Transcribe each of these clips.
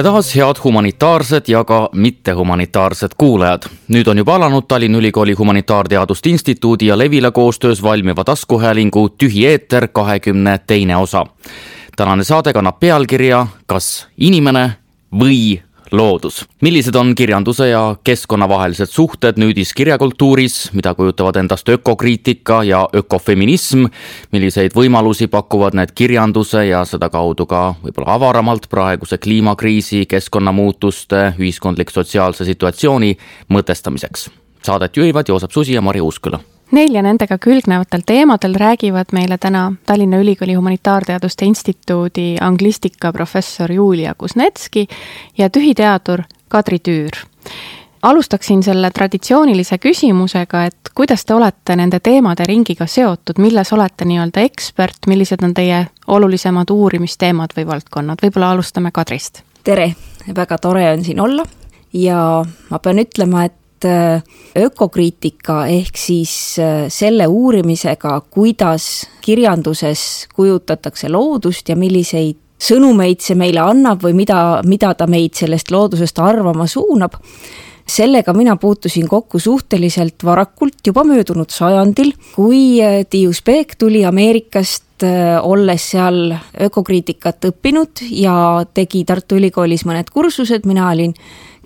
tere taas, head humanitaarsed ja ka mittehumanitaarsed kuulajad. nüüd on juba alanud Tallinna Ülikooli Humanitaarteaduste Instituudi ja Levila koostöös valmiva taskuhäälingu Tühi eeter kahekümne teine osa. tänane saade kannab pealkirja Kas inimene või loodus. millised on kirjanduse ja keskkonna vahelised suhted nüüdiskirjakultuuris, mida kujutavad endast ökokriitika ja ökofeminism, milliseid võimalusi pakuvad need kirjanduse ja sedakaudu ka võib-olla avaramalt praeguse kliimakriisi, keskkonnamuutuste, ühiskondlik-sotsiaalse situatsiooni mõtestamiseks. Saadet juhivad Joosep Susi ja Mari Uusküla Neil ja nendega külgnevatel teemadel räägivad meile täna Tallinna Ülikooli Humanitaarteaduste Instituudi anglistika professor Julia Kuznetski ja tühiteadur Kadri Tüür. alustaksin selle traditsioonilise küsimusega, et kuidas te olete nende teemade ringiga seotud, milles olete nii-öelda ekspert, millised on teie olulisemad uurimisteemad või valdkonnad, võib-olla alustame Kadrist? tere, väga tore on siin olla ja ma pean ütlema, et Äh, ökokriitika ehk siis äh, selle uurimisega, kuidas kirjanduses kujutatakse loodust ja milliseid sõnumeid see meile annab või mida, mida ta meid sellest loodusest arvama suunab, sellega mina puutusin kokku suhteliselt varakult, juba möödunud sajandil, kui äh, Tiius Beek tuli Ameerikast, olles seal ökokriitikat õppinud ja tegi Tartu Ülikoolis mõned kursused, mina olin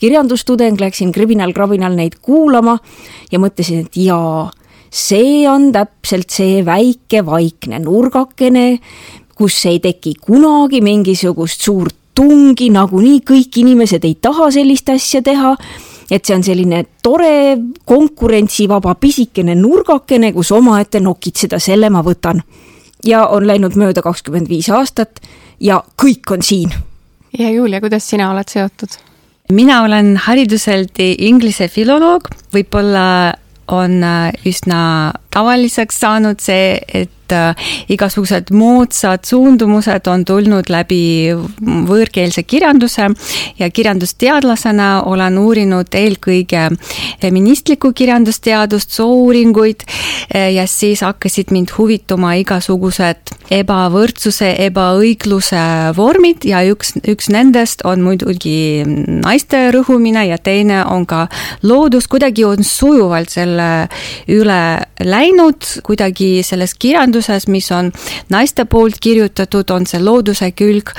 kirjandustudeng, läksin Kriminal-Krabinal neid kuulama ja mõtlesin, et jaa, see on täpselt see väike vaikne nurgakene, kus ei teki kunagi mingisugust suurt tungi, nagunii kõik inimesed ei taha sellist asja teha et see on selline tore konkurentsivaba pisikene nurgakene, kus omaette nokitseda, selle ma võtan. ja on läinud mööda kakskümmend viis aastat ja kõik on siin. ja Julia, kuidas sina oled seotud? Mina olen hariduselt inglise filoloog, võib-olla on äh, üsna tavaliseks saanud see, et äh, igasugused moodsad suundumused on tulnud läbi võõrkeelse kirjanduse ja kirjandusteadlasena olen uurinud eelkõige feministlikku kirjandusteadust, soouuringuid äh, ja siis hakkasid mind huvituma igasugused ebavõrdsuse, ebaõigluse vormid ja üks, üks nendest on muidugi naiste rõhumine ja teine on ka loodus, kuidagi on sujuvalt selle üle läinud, kuidagi selles kirjanduses, mis on naiste poolt kirjutatud, on see looduse külg,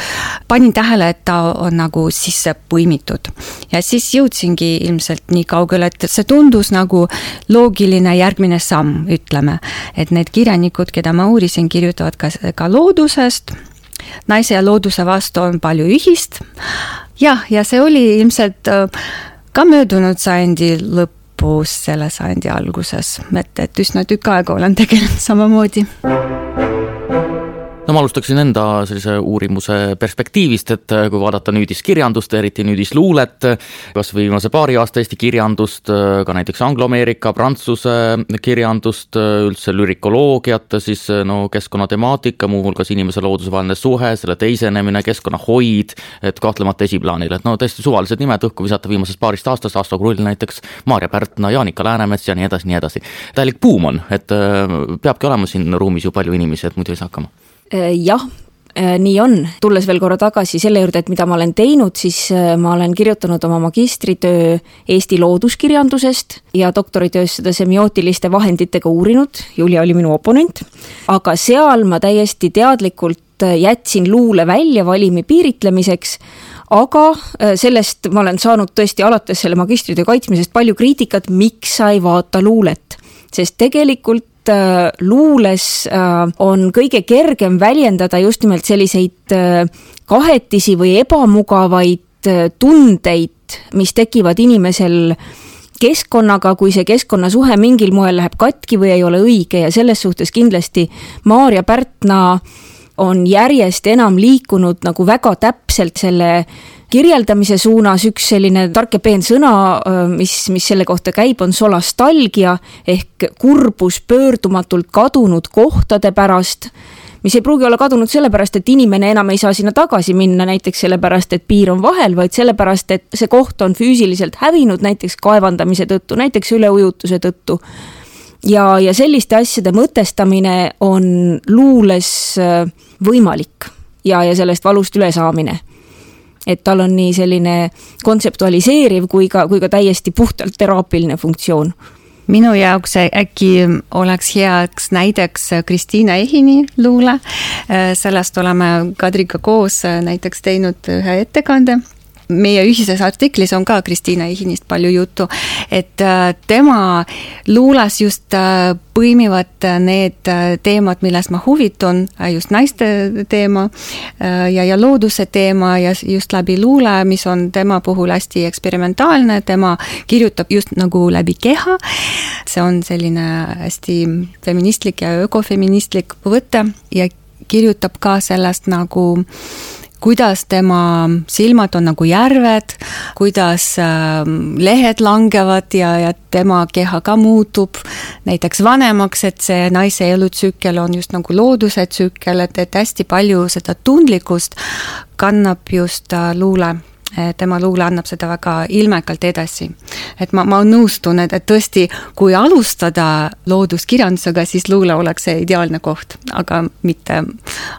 panin tähele, et ta on nagu sisse põimitud. ja siis jõudsingi ilmselt nii kaugele, et see tundus nagu loogiline järgmine samm, ütleme. et need kirjanikud, keda ma uurisin, kirjutavad ka ka loodusest, naise ja looduse vastu on palju ühist. jah, ja see oli ilmselt äh, ka möödunud sajandi lõpus, selle sajandi alguses, et, et üsna tükk aega olen tegelenud samamoodi no ma alustaksin enda sellise uurimuse perspektiivist, et äh, kui vaadata nüüdiskirjandust, eriti nüüdisluulet, kas või viimase paari aasta Eesti kirjandust, äh, ka näiteks angloameerika, prantsuse kirjandust, äh, üldse lürikoloogiat, siis no keskkonnatemaatika, muuhulgas inimese-looduse vaheline suhe, selle teisenemine, keskkonnahoid, et kahtlemata esiplaanil, et no täiesti suvalised nimed õhku visata viimasest paarist aastast, Asto Krull näiteks, Maarja Pärtna, Jaanika Läänemets ja nii edasi, nii edasi. täielik buum on, et peabki olema siin ruumis ju palju inimesi, et muidu ei saa hakkama jah, äh, nii on, tulles veel korra tagasi selle juurde, et mida ma olen teinud, siis äh, ma olen kirjutanud oma magistritöö Eesti looduskirjandusest ja doktoritöös seda semiootiliste vahenditega uurinud, Julia oli minu oponent, aga seal ma täiesti teadlikult jätsin luule välja valimi piiritlemiseks, aga sellest ma olen saanud tõesti alates selle magistritöö kaitsmisest palju kriitikat, miks sa ei vaata luulet, sest tegelikult Äh, luules äh, on kõige kergem väljendada just nimelt selliseid äh, kahetisi või ebamugavaid tundeid, mis tekivad inimesel keskkonnaga, kui see keskkonnasuhe mingil moel läheb katki või ei ole õige. Ja selles suhtes kindlasti Maarja Pärtna on järjest enam liikunud nagu väga täpselt selle kirjeldamise suunas üks selline tark ja peen sõna, mis, mis selle kohta käib, on solastalgia ehk kurbus pöördumatult kadunud kohtade pärast mis ei pruugi olla kadunud sellepärast, et inimene enam ei saa sinna tagasi minna, näiteks sellepärast, et piir on vahel, vaid sellepärast, et see koht on füüsiliselt hävinud näiteks kaevandamise tõttu, näiteks üleujutuse tõttu. ja, ja selliste asjade mõtestamine on luules võimalik ja, ja sellest valust ülesaamine et tal on nii selline kontseptualiseeriv kui ka, kui ka täiesti puhtalt teraapiline funktsioon minu jaoks äkki oleks heaks näideks Kristiina Ehini luule. sellest oleme Kadriga koos näiteks teinud ühe ettekande meie ühises artiklis on ka Kristiina Ihinist palju juttu, et äh, tema luules just äh, põimivad need äh, teemad, millest ma huvitun, just naiste teema ja, ja looduse teema ja just läbi luule, mis on tema puhul hästi eksperimentaalne, tema kirjutab just nagu läbi keha. see on selline hästi feministlik ja ökofeministlik võte ja kirjutab ka sellest nagu kuidas tema silmad on nagu järved, kuidas ähm, lehed langevad ja, ja tema keha ka muutub näiteks vanemaks, et see naise elutsükkel on just nagu looduse tsükkel, et, et hästi palju seda tundlikkust kannab just äh, luule tema luule annab seda väga ilmekalt edasi. et ma, ma nõustun, et, et tõesti, kui alustada looduskirjandusega, siis luule oleks see ideaalne koht, aga mitte,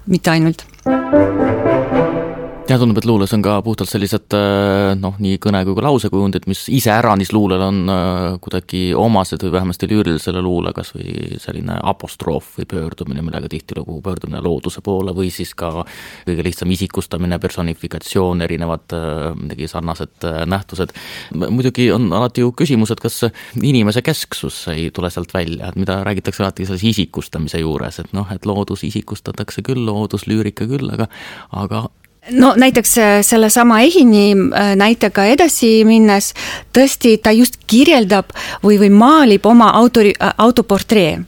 mitte ainult Thank you. Jah, tundub, et luules on ka puhtalt sellised äh, noh, nii kõne kui ka lausekujundid, mis iseäranis luulele on äh, kuidagi omased või vähemasti lüürilisele luule, kas või selline apostroof või pöördumine, millega tihtilugu pöördumine looduse poole või siis ka kõige lihtsam isikustamine, personifikatsioon, erinevad äh, midagi sarnased nähtused. muidugi on alati ju küsimus, et kas inimese kesksus ei tule sealt välja, et mida räägitakse alati selles isikustamise juures, et noh, et loodus isikustatakse küll, looduslüürika küll, aga aga no näiteks äh, sellesama Ehini äh, näitega edasi minnes, tõesti, ta just kirjeldab või, või maalib oma autori, äh, autoportree.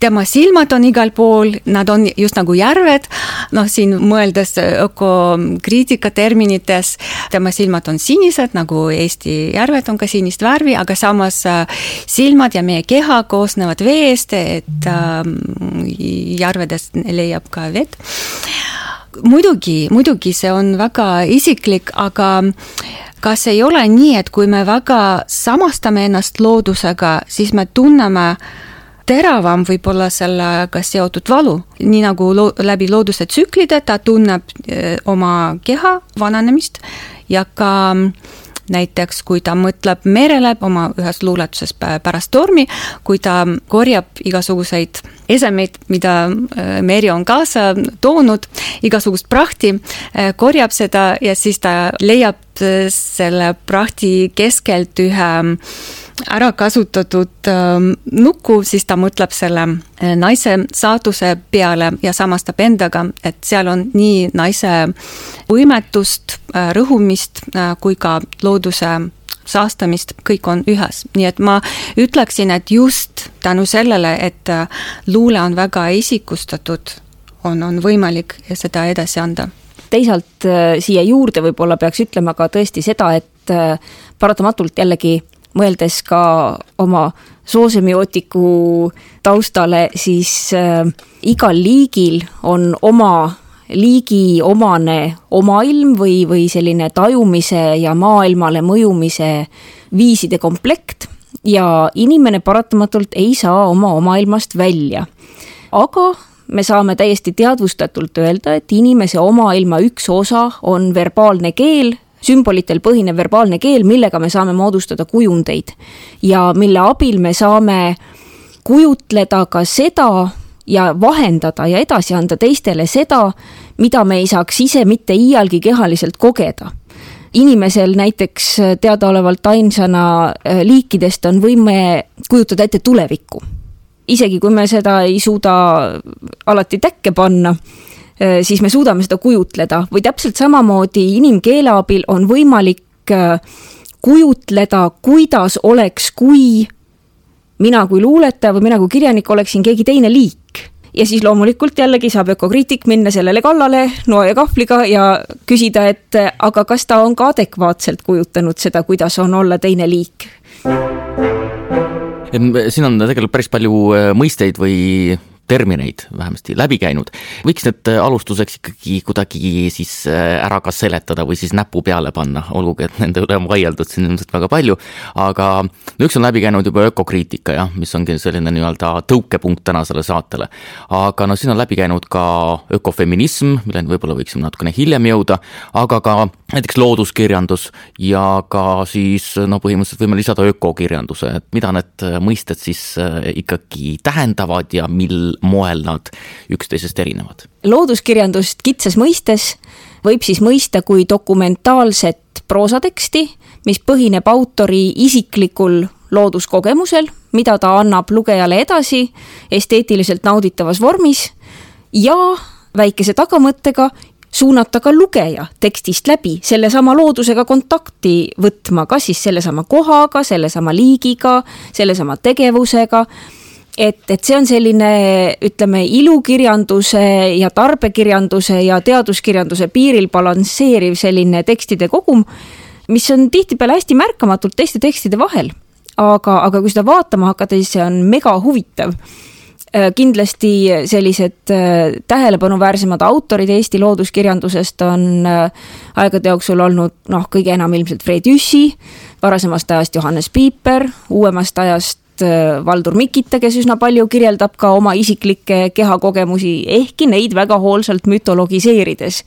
tema silmad on igal pool, nad on just nagu järved, noh, siin mõeldes ökokriitika terminites, tema silmad on sinised, nagu Eesti järved on ka sinist värvi, aga samas silmad ja meie keha koosnevad veest, et ähm, järvedest leiab ka vett muidugi, muidugi see on väga isiklik, aga kas ei ole nii, et kui me väga samastame ennast loodusega, siis me tunneme teravam võib-olla sellega seotud valu, nii nagu lo läbi looduse tsüklide ta tunneb eh, oma keha vananemist ja ka näiteks kui ta mõtleb merele oma ühes luuletuses pärast tormi, kui ta korjab igasuguseid esemeid, mida äh, meri on kaasa toonud, igasugust prahti, äh, korjab seda ja siis ta leiab selle prahti keskelt ühe ära kasutatud nuku, siis ta mõtleb selle naise saatuse peale ja samastab endaga, et seal on nii naise võimetust, rõhumist kui ka looduse saastamist, kõik on ühes, nii et ma ütleksin, et just tänu sellele, et äh, luule on väga isikustatud, on, on võimalik seda edasi anda teisalt äh, siia juurde võib-olla peaks ütlema ka tõesti seda, et äh, paratamatult jällegi mõeldes ka oma soosemiotiku taustale, siis äh, igal liigil on oma liigi omane omailm või, või selline tajumise ja maailmale mõjumise viiside komplekt ja inimene paratamatult ei saa oma omailmast välja. aga me saame täiesti teadvustatult öelda, et inimese omailma üks osa on verbaalne keel, sümbolitel põhinev verbaalne keel, millega me saame moodustada kujundeid ja mille abil me saame kujutleda ka seda, ja vahendada ja edasi anda teistele seda, mida me ei saaks ise mitte iialgi kehaliselt kogeda inimesel näiteks teadaolevalt ainsana äh, liikidest on võime kujutada ette tulevikku. Isegi kui me seda ei suuda alati täkke panna, äh, siis me suudame seda kujutleda. Või täpselt samamoodi inimkeele abil on võimalik äh, kujutleda, kuidas oleks, kui mina kui luuletaja või mina kui kirjanik oleksin keegi teine liik. Ja siis loomulikult jällegi saab ökokriitik minna sellele kallale noa ja kahvliga ja küsida, et aga kas ta on ka adekvaatselt kujutanud seda, kuidas on olla teine liik siin on tegelikult päris palju äh, mõisteid või termineid vähemasti läbi käinud. võiks need alustuseks ikkagi kuidagi siis ära ka seletada või siis näpu peale panna, olgugi et nende üle on vaieldud siin ilmselt väga palju, aga no üks on läbi käinud juba ökokriitika jah, mis ongi selline nii-öelda tõukepunkt tänasele saatele. aga no siin on läbi käinud ka ökofeminism, milleni võib-olla võiksime natukene hiljem jõuda, aga ka näiteks looduskirjandus ja ka siis no põhimõtteliselt võime lisada ökokirjanduse, et mida need mõisted siis äh, ikkagi tähendavad ja mil moel nad üksteisest erinevad? looduskirjandust kitsas mõistes võib siis mõista kui dokumentaalset proosateksti, mis põhineb autori isiklikul looduskogemusel, mida ta annab lugejale edasi esteetiliselt nauditavas vormis ja väikese tagamõttega suunata ka lugeja tekstist läbi sellesama loodusega kontakti võtma, kas siis sellesama kohaga, sellesama liigiga, sellesama tegevusega. Et, et see on selline, ütleme, ilukirjanduse ja tarbekirjanduse ja teaduskirjanduse piiril balansseeriv selline tekstide kogum, mis on tihtipeale hästi märkamatult teiste tekstide vahel. Aga, aga kui seda vaatama hakata, siis see on mega huvitav. Äh, kindlasti sellised äh, tähelepanuväärsemad autorid Eesti looduskirjandusest on äh, aegade jooksul olnud noh, kõige enam ilmselt Fred Jüssi, varasemast ajast Johannes Piiper, uuemast ajast Valdur Mikita, kes üsna palju kirjeldab ka oma isiklikke kehakogemusi, ehkki neid väga hoolsalt mütologiseerides.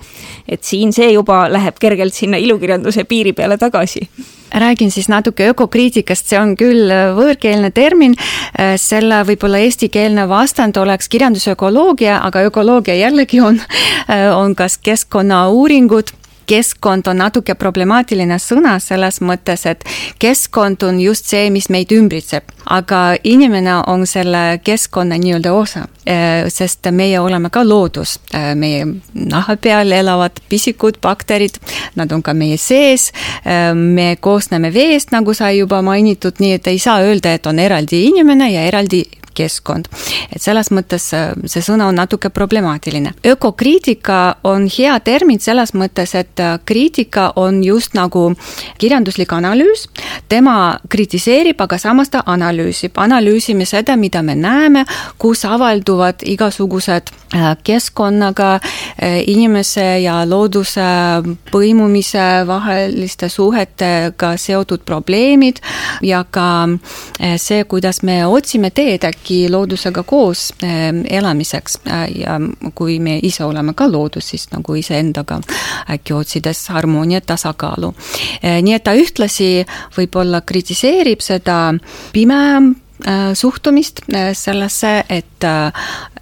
et siin see juba läheb kergelt sinna ilukirjanduse piiri peale tagasi räägin siis natuke ökokriitikast, see on küll äh, võõrkeelne termin, äh, selle võib-olla eestikeelne vastand oleks kirjandusökoloogia, aga ökoloogia jällegi on, äh, on kas keskkonnauuringud keskkond on natuke problemaatiline sõna selles mõttes, et keskkond on just see, mis meid ümbritseb, aga inimene on selle keskkonna nii-öelda osa, sest meie oleme ka loodus, meie naha peal elavad pisikud, bakterid, nad on ka meie sees, me koosneme veest, nagu sai juba mainitud, nii et ei saa öelda, et on eraldi inimene ja eraldi keskkond. et selles mõttes äh, see sõna on natuke problemaatiline. ökokriitika on hea termin selles mõttes, et äh, kriitika on just nagu kirjanduslik analüüs, tema kritiseerib, aga samas ta analüüsib, analüüsime seda, mida me näeme, kus avalduvad igasugused äh, keskkonnaga, inimese ja looduse põimumise vaheliste suhetega seotud probleemid ja ka see, kuidas me otsime teed äkki loodusega koos eh, elamiseks eh, ja kui me ise oleme ka loodus, siis nagu iseendaga äkki otsides harmooniat, tasakaalu. Eh, nii et ta ühtlasi võib-olla kritiseerib seda pime suhtumist sellesse, et,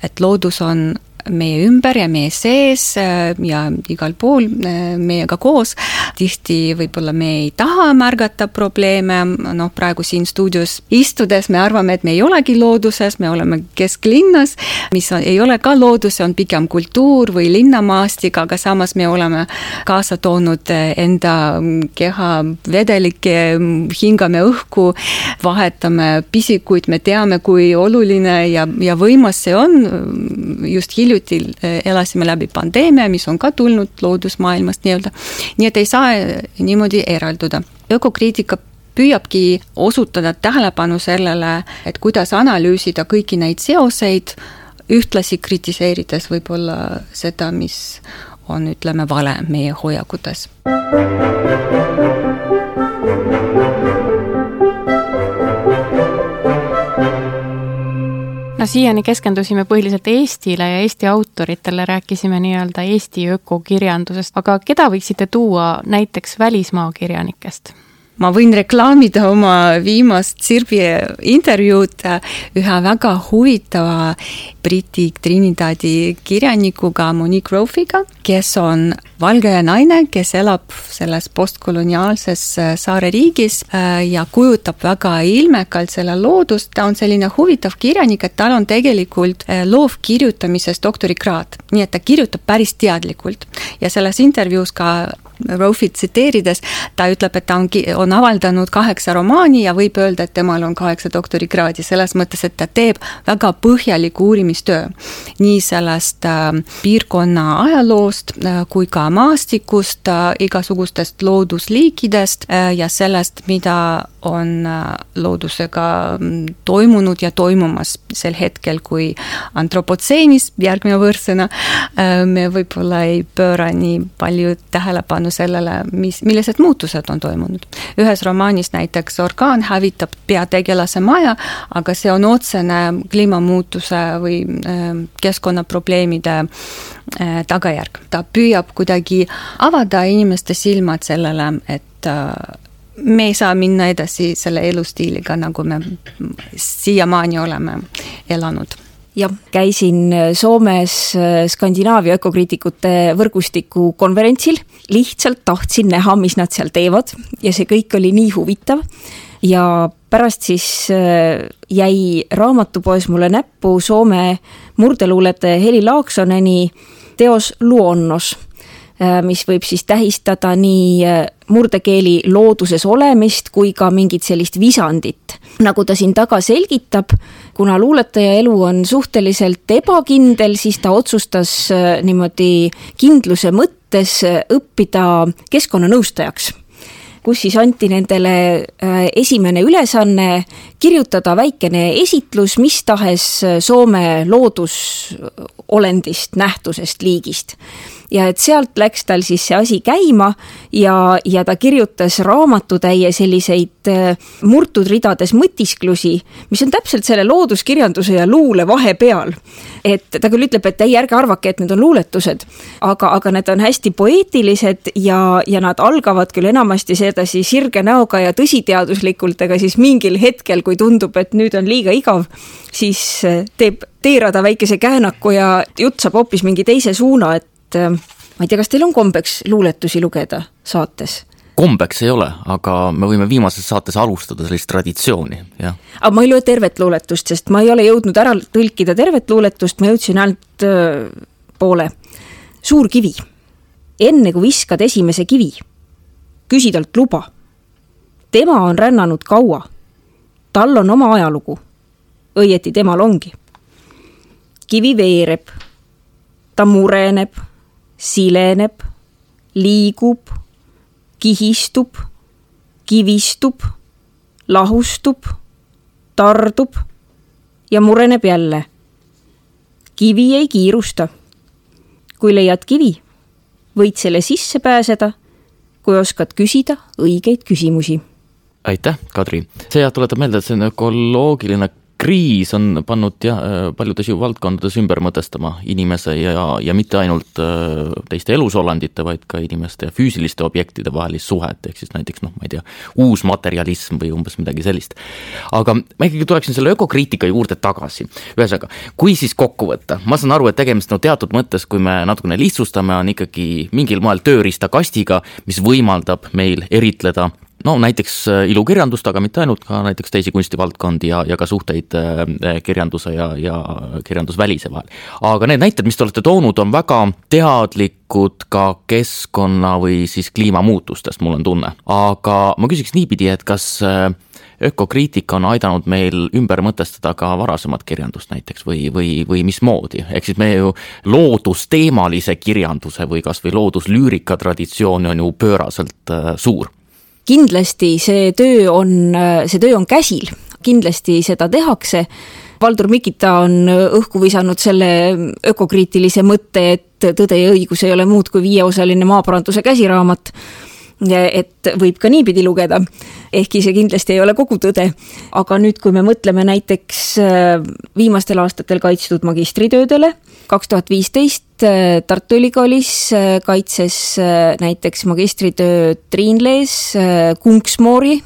et loodus on meie ümber ja meie sees äh, ja igal pool äh, meiega koos. tihti võib-olla me ei taha märgata probleeme, noh, praegu siin stuudios istudes me arvame, et me ei olegi looduses, me oleme kesklinnas, mis on, ei ole ka loodus, see on pigem kultuur või linnamaastik, aga samas me oleme kaasa toonud enda keha vedelikke, hingame õhku, vahetame pisikuid, me teame, kui oluline ja, ja võimas see on just hiljuti hiljuti eh, elasime läbi pandeemia, mis on ka tulnud loodusmaailmast nii-öelda. nii et ei saa eh, niimoodi eralduda. ökokriitika püüabki osutada tähelepanu sellele, et kuidas analüüsida kõiki neid seoseid, ühtlasi kritiseerides võib-olla seda, mis on, ütleme, vale meie hoiakutes. Siiani keskendusime põhiliselt Eestile ja Eesti autoritele, rääkisime nii-öelda Eesti ökokirjandusest, aga keda võiksite tuua näiteks välismaa kirjanikest? ma võin reklaamida oma viimast Sirbi intervjuud ühe väga huvitava Briti Trinidadi kirjanikuga Monique Rofiga, kes on valge naine, kes elab selles postkoloniaalses äh, saareriigis äh, ja kujutab väga ilmekalt selle loodust, ta on selline huvitav kirjanik, et tal on tegelikult äh, loovkirjutamises doktorikraad, nii et ta kirjutab päris teadlikult. Ja selles intervjuus ka Rofit tsiteerides, ta ütleb, et ta on, on avaldanud kaheksa romaani ja võib öelda, et temal on kaheksa doktorikraadi, selles mõttes, et ta teeb väga põhjalikku uurimistöö. nii sellest piirkonna ajaloost, loodusest kui ka maastikust, igasugustest loodusliikidest ja sellest, mida on loodusega mm, toimunud ja toimumas sel hetkel, kui antropotseenis, järgmine võõrsõna, me võib-olla ei pööra nii palju tähelepanu sellele, mis, millised muutused on toimunud. ühes romaanis näiteks orkaan hävitab peategelase maja, aga see on otsene kliimamuutuse või keskkonnaprobleemide äh, tagajärg. Ta püüab kuidagi avada inimeste silmad sellele, et äh, me ei saa minna edasi selle elustiiliga, nagu me siiamaani oleme elanud. Jah, käisin Soomes Skandinaavia ökokriitikute võrgustiku konverentsil, lihtsalt tahtsin näha, mis nad seal teevad ja see kõik oli nii huvitav. Ja pärast siis äh, jäi raamatupoes mulle näppu Soome murdeluuletaja Heli Laaksoneni teos Luonnos, äh, mis võib siis tähistada nii äh, murdekeeli looduses olemist kui ka mingit sellist visandit. nagu ta siin taga selgitab, kuna luuletaja elu on suhteliselt ebakindel, siis ta otsustas niimoodi kindluse mõttes õppida keskkonnanõustajaks kus siis anti nendele äh, esimene ülesanne kirjutada väikene esitlus mis tahes äh, Soome loodusolendist, nähtusest, liigist ja et sealt läks tal siis see asi käima ja, ja ta kirjutas raamatutäie selliseid äh, murtud ridades mõtisklusi, mis on täpselt selle looduskirjanduse ja luule vahepeal. et ta küll ütleb, et ei, ärge arvake, et need on luuletused, aga, aga need on hästi poeetilised ja, ja nad algavad küll enamasti sedasi sirge näoga ja tõsiteaduslikult, aga siis mingil hetkel, kui tundub, et nüüd on liiga igav, siis äh, teeb teerada väikese käänaku ja jutt saab hoopis mingi teise suuna, et et äh, ma ei tea, kas teil on kombeks luuletusi lugeda saates? kombeks ei ole, aga me võime viimases saates alustada sellist traditsiooni, jah. aga ma ei loe tervet luuletust, sest ma ei ole jõudnud ära tõlkida tervet luuletust, ma jõudsin ainult äh, poole. suur kivi. enne kui viskad esimese kivi, küsi talt luba. tema on rännanud kaua. tal on oma ajalugu. õieti temal ongi. kivi veereb. ta mureneb sileneb, liigub, kihistub, kivistub, lahustub, tardub ja mureneb jälle. kivi ei kiirusta. kui leiad kivi, võid selle sisse pääseda, kui oskad küsida õigeid küsimusi aitäh, Kadri. see tuletab meelde, et see on ökoloogiline kriis on pannud jah, paljudes ju valdkondades ümber mõtestama inimese ja, ja mitte ainult äh, teiste elusolendite, vaid ka inimeste ja füüsiliste objektide vahelist suhet, ehk siis näiteks noh, ma ei tea, uusmaterjalism või umbes midagi sellist. aga ma ikkagi tuleksin selle ökokriitika juurde tagasi. ühesõnaga, kui siis kokku võtta, ma saan aru, et tegemist no teatud mõttes, kui me natukene lihtsustame, on ikkagi mingil moel tööriistakastiga, mis võimaldab meil eritleda no näiteks äh, ilukirjandust, aga mitte ainult, ka näiteks teisi kunstivaldkondi ja, ja ka suhteid äh, kirjanduse ja, ja kirjandusvälise vahel. aga need näited, mis te olete toonud, on väga teadlikud ka keskkonna või siis kliimamuutustest, mul on tunne. aga ma küsiks niipidi, et kas äh, ökokriitika on aidanud meil ümber mõtestada ka varasemat kirjandust näiteks või, või, või mismoodi, ehk siis meie ju loodusteemalise kirjanduse või kas või looduslüürika traditsioon on ju pööraselt suur kindlasti see töö on, see töö on käsil, kindlasti seda tehakse. Valdur Mikita on õhku visanud selle ökokriitilise mõtte, et Tõde ja õigus ei ole muud kui viieosaline maaparanduse käsiraamat et võib ka niipidi lugeda, ehkki see kindlasti ei ole kogu tõde. aga nüüd, kui me mõtleme näiteks äh, viimastel aastatel kaitstud magistritöödele, kaks tuhat viisteist äh, Tartu Ülikoolis äh, kaitses näiteks magistritöö Triin Lees Kunksmoori,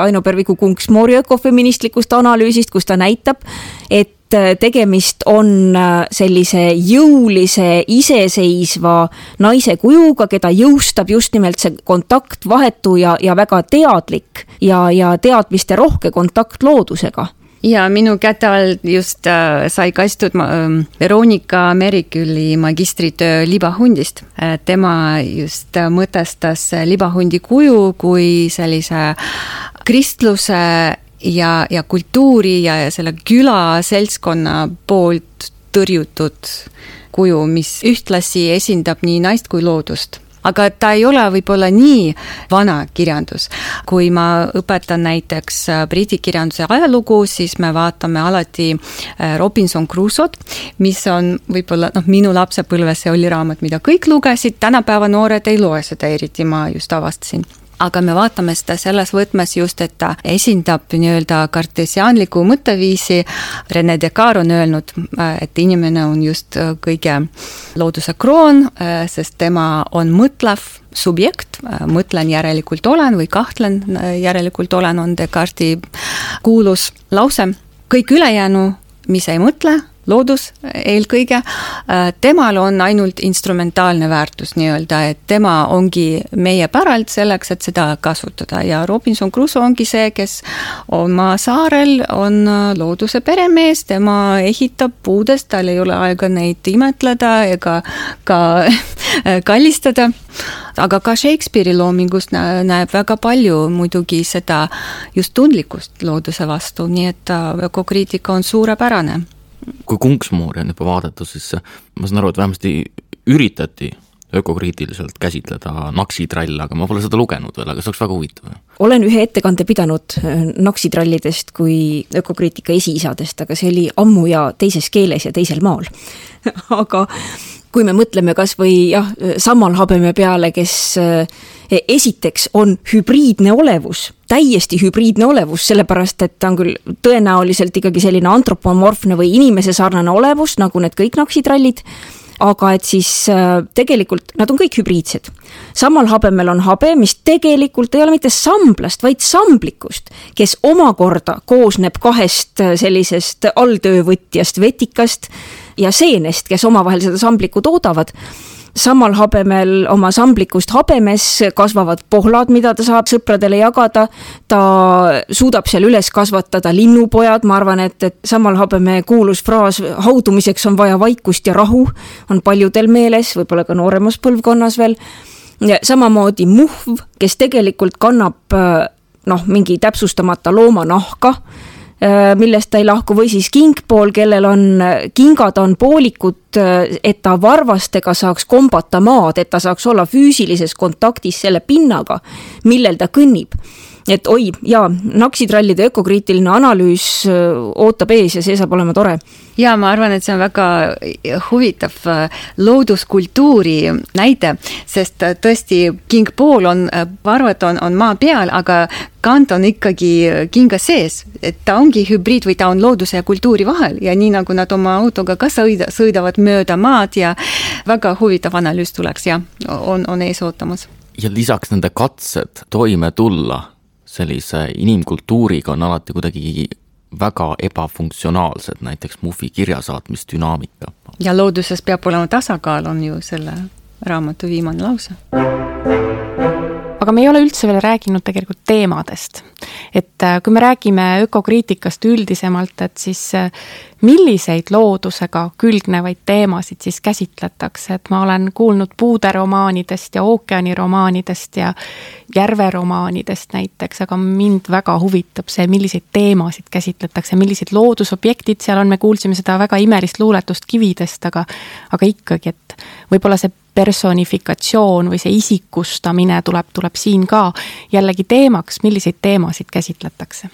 Aino Perviku Kunksmoori ökofeministlikust analüüsist, kus ta näitab, et tegemist on äh, sellise jõulise, iseseisva naise kujuga, keda jõustab just nimelt see kontakt, vahetu ja, ja väga teadlik ja, ja teadmisterohke kontakt loodusega ja minu käte all just äh, sai kastud äh, Veronika Meriküli magistritöö libahundist äh,. tema just äh, mõtestas libahundi kuju kui sellise kristluse ja, ja kultuuri ja, ja selle küla seltskonna poolt tõrjutud kuju, mis ühtlasi esindab nii naist kui loodust. Aga ta ei ole võib-olla nii vana kirjandus. kui ma õpetan näiteks äh, briti kirjanduse ajalugu, siis me vaatame alati äh, Robinson Crusoe't, mis on võib-olla noh, minu lapsepõlves see oli raamat, mida kõik lugesid, tänapäeva noored ei loe seda eriti, ma just avastasin aga me vaatame seda selles võtmes just, et ta esindab nii-öelda kartesiaanlikku mõtteviisi. Rene Descartes on öelnud, et inimene on just kõige looduse kroon, sest tema on mõtlev subjekt, mõtlen järelikult olen või kahtlen järelikult olen, on Descartesi kuulus lause. kõik ülejäänu, mis ei mõtle, loodus eelkõige, äh, temal on ainult instrumentaalne väärtus nii-öelda, et tema ongi meie päralt selleks, et seda kasutada. Ja Robinson Crusoe ongi see, kes oma saarel on äh, looduse peremees, tema ehitab puudest, tal ei ole aega neid imetleda ega ka kallistada. Aga ka Shakespeare'i loomingus näeb väga palju muidugi seda just tundlikkust looduse vastu, nii et äh, ökokriitika on suurepärane kui Kunksmoori on juba vaadatud, siis ma saan aru, et vähemasti üritati ökokriitiliselt käsitleda naksitralle, aga ma pole seda lugenud veel, aga see oleks väga huvitav. olen ühe ettekande pidanud äh, naksitrallidest kui ökokriitika esiisadest, aga see oli ammu ja teises keeles ja teisel maal aga kui me mõtleme kas või jah, Sammal Habeme peale, kes eh, esiteks on hübriidne olevus, täiesti hübriidne olevus, sellepärast et ta on küll tõenäoliselt ikkagi selline antropomorfne või inimese sarnane olevus, nagu need kõik naksitrallid, aga et siis eh, tegelikult nad on kõik hübriidsed. samal habemel on habe, mis tegelikult ei ole mitte samblast, vaid samblikust, kes omakorda koosneb kahest sellisest alltöövõtjast, vetikast ja seenest, kes omavahel seda samblikku toodavad samal habemel oma samblikust habemes kasvavad pohlad, mida ta saab sõpradele jagada. ta suudab seal üles kasvatada linnupojad, ma arvan, et, et samal habeme kuulus fraas haudumiseks on vaja vaikust ja rahu on paljudel meeles, võib-olla ka nooremas põlvkonnas veel. samamoodi muhv, kes tegelikult kannab noh, mingi täpsustamata looma nahka Äh, millest ta ei lahku või siis kingpool, kellel on, kingad on poolikud, äh, et ta varvastega saaks kombata maad, et ta saaks olla füüsilises kontaktis selle pinnaga, millel ta kõnnib et oi jaa, naksitrallide ökokriitiline analüüs ootab ees ja see saab olema tore. ja ma arvan, et see on väga huvitav looduskultuuri näide, sest tõesti King Paul on, varvad on, on maa peal, aga kant on ikkagi kinga sees, et ta ongi hübriid või ta on looduse ja kultuuri vahel ja nii nagu nad oma autoga ka sõida, sõidavad mööda maad ja väga huvitav analüüs tuleks ja on, on ees ootamas. ja lisaks nende katsed toime tulla sellise inimkultuuriga on alati kuidagi väga ebafunktsionaalsed, näiteks Muffi kirjasaatmisdünaamika. ja looduses peab olema tasakaal, on ju selle raamatu viimane lause aga me ei ole üldse veel rääkinud tegelikult teemadest. et äh, kui me räägime ökokriitikast üldisemalt, et siis äh, milliseid loodusega külgnevaid teemasid siis käsitletakse, et ma olen kuulnud puuderomaanidest ja ookeaniromaanidest ja järveromaanidest näiteks, aga mind väga huvitab see, milliseid teemasid käsitletakse, millised loodusobjektid seal on, me kuulsime seda väga imelist luuletust kividest, aga aga ikkagi, et võib-olla see personifikatsioon või see isikustamine tuleb, tuleb siin ka jällegi teemaks, milliseid teemasid käsitletakse?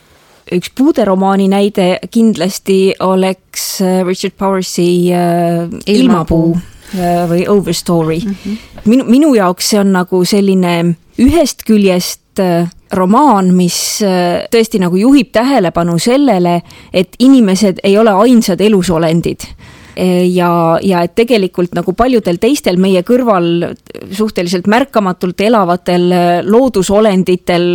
üks puuderomaani näide kindlasti oleks äh, Richard Powersi äh, Ilmapuu äh, või Overstory mm. -hmm. minu, minu jaoks see on nagu selline ühest küljest romaan, mis tõesti nagu juhib tähelepanu sellele, et inimesed ei ole ainsad elusolendid ja, ja et tegelikult nagu paljudel teistel meie kõrval suhteliselt märkamatult elavatel loodusolenditel,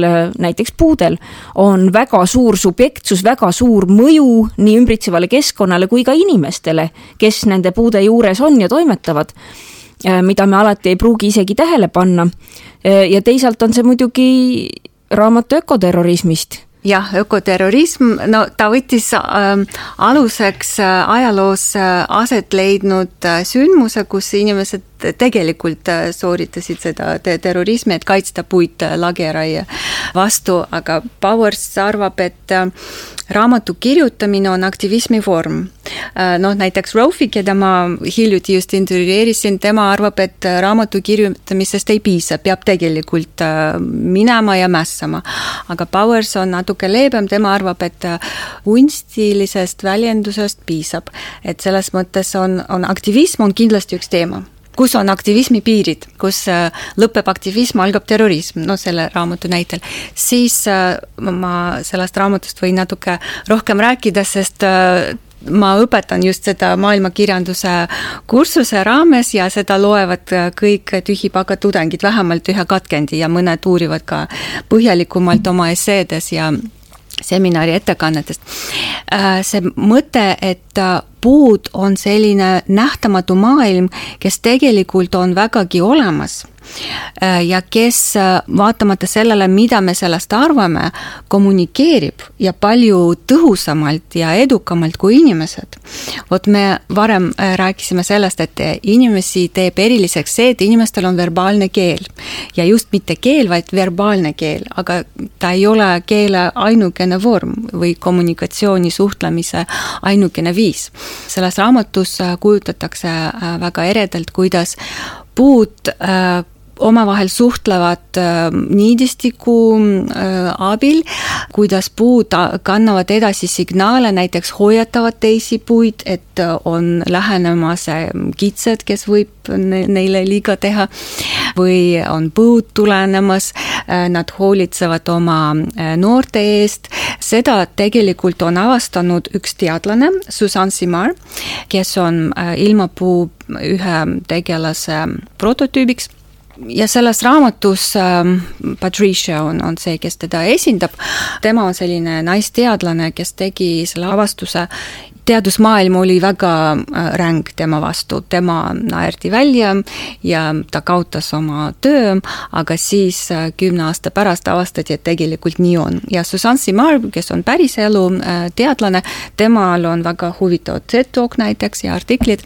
näiteks puudel, on väga suur subjektsus, väga suur mõju nii ümbritsevale keskkonnale kui ka inimestele, kes nende puude juures on ja toimetavad mida me alati ei pruugi isegi tähele panna. ja teisalt on see muidugi raamat ökoterrorismist jah, ökoterrorism, no ta võttis äh, aluseks äh, ajaloos äh, aset leidnud äh, sündmuse, kus inimesed tegelikult äh, sooritasid seda te terrorismi, et kaitsta puit äh, vastu, aga Powers arvab, et äh, raamatu kirjutamine on aktivismi vorm. Noh, näiteks Rofi, keda ma hiljuti just intervjueerisin, tema arvab, et raamatu kirjutamisest ei piisa, peab tegelikult minema ja mässama. aga Powers on natuke leebem, tema arvab, et kunstilisest väljendusest piisab. et selles mõttes on, on aktivism on kindlasti üks teema kus on aktivismi piirid, kus äh, lõpeb aktivism, algab terrorism, no selle raamatu näitel, siis äh, ma sellest raamatust võin natuke rohkem rääkida, sest äh, ma õpetan just seda maailmakirjanduse kursuse raames ja seda loevad kõik tühipaka tudengid, vähemalt ühe katkendi ja mõned uurivad ka põhjalikumalt oma esseedes ja seminari ettekannetest. see mõte, et puud on selline nähtamatu maailm, kes tegelikult on vägagi olemas Äh, ja kes äh, vaatamata sellele, mida me sellest arvame, kommunikeerib ja palju tõhusamalt ja edukamalt kui inimesed. vot me varem äh, rääkisime sellest, et inimesi teeb eriliseks see, et inimestel on verbaalne keel. ja just mitte keel, vaid verbaalne keel, aga ta ei ole keele ainukene vorm või kommunikatsiooni, suhtlemise ainukene viis. Selles raamatus kujutatakse väga eredalt, kuidas puud äh, omavahel suhtlevad äh, niidistiku äh, abil, kuidas puud kannavad edasi signaale, näiteks hoiatavad teisi puid, et on lähenemas kitsed, kes võib neile liiga teha, või on põud tulenemas, nad hoolitsevad oma noorte eest, seda tegelikult on avastanud üks teadlane, Susan Simar, kes on ilmapuu ühe tegelase prototüübiks ja selles raamatus äh, Patricia on, on see, kes teda esindab, tema on selline naisteadlane, kes tegi selle avastuse teadusmaailm oli väga äh, ränk tema vastu, tema naerdi välja ja ta kaotas oma töö, aga siis äh, kümne aasta pärast avastati, et tegelikult nii on. ja Susan Simar, kes on päriselu äh, teadlane, temal on väga huvitavad TED Talk näiteks ja artiklid,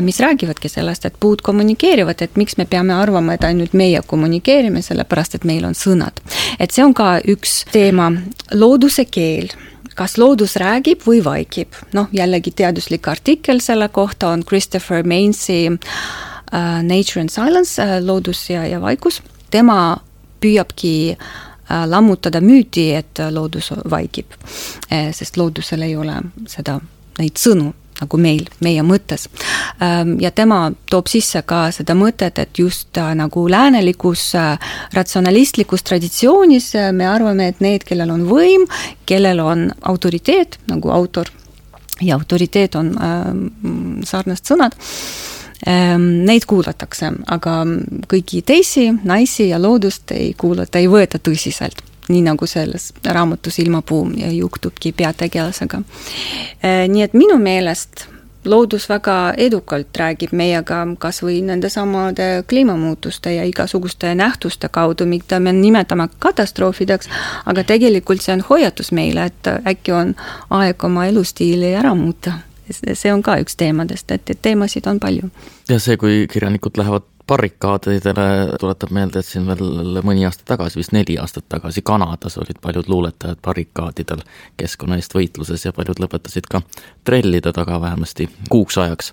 mis räägivadki sellest, et puud kommunikeerivad, et miks me peame arvama, et ainult meie kommunikeerime, sellepärast et meil on sõnad. et see on ka üks teema, looduse keel kas loodus räägib või vaikib, noh jällegi teaduslik artikkel selle kohta on Christopher Mainsi uh, Nature and Silence uh,, loodus ja, ja vaikus, tema püüabki uh, lammutada müüti, et loodus vaikib, sest loodusel ei ole seda, neid sõnu nagu meil, meie mõttes. Ähm, ja tema toob sisse ka seda mõtet, et just äh, nagu läänelikus äh, ratsionalistlikus traditsioonis äh, me arvame, et need, kellel on võim, kellel on autoriteet, nagu autor ja autoriteet on äh, sarnased sõnad ähm,, neid kuulatakse, aga kõiki teisi, naisi ja loodust ei kuulata, ei võeta tõsiselt nii nagu selles raamatus Ilmapuu juhtubki peategelasega. Äh, nii et minu meelest loodus väga edukalt räägib meiega kas või nendesamade kliimamuutuste ja igasuguste nähtuste kaudu, mida me nimetame katastroofideks, aga tegelikult see on hoiatus meile, et äkki on aeg oma elustiili ära muuta. see on ka üks teemadest, et, et teemasid on palju. ja see, kui kirjanikud lähevad barrikaadidele tuletab meelde, et siin veel mõni aasta tagasi, vist neli aastat tagasi Kanadas olid paljud luuletajad barrikaadidel keskkonna eest võitluses ja paljud lõpetasid ka trellide taga vähemasti kuuks ajaks.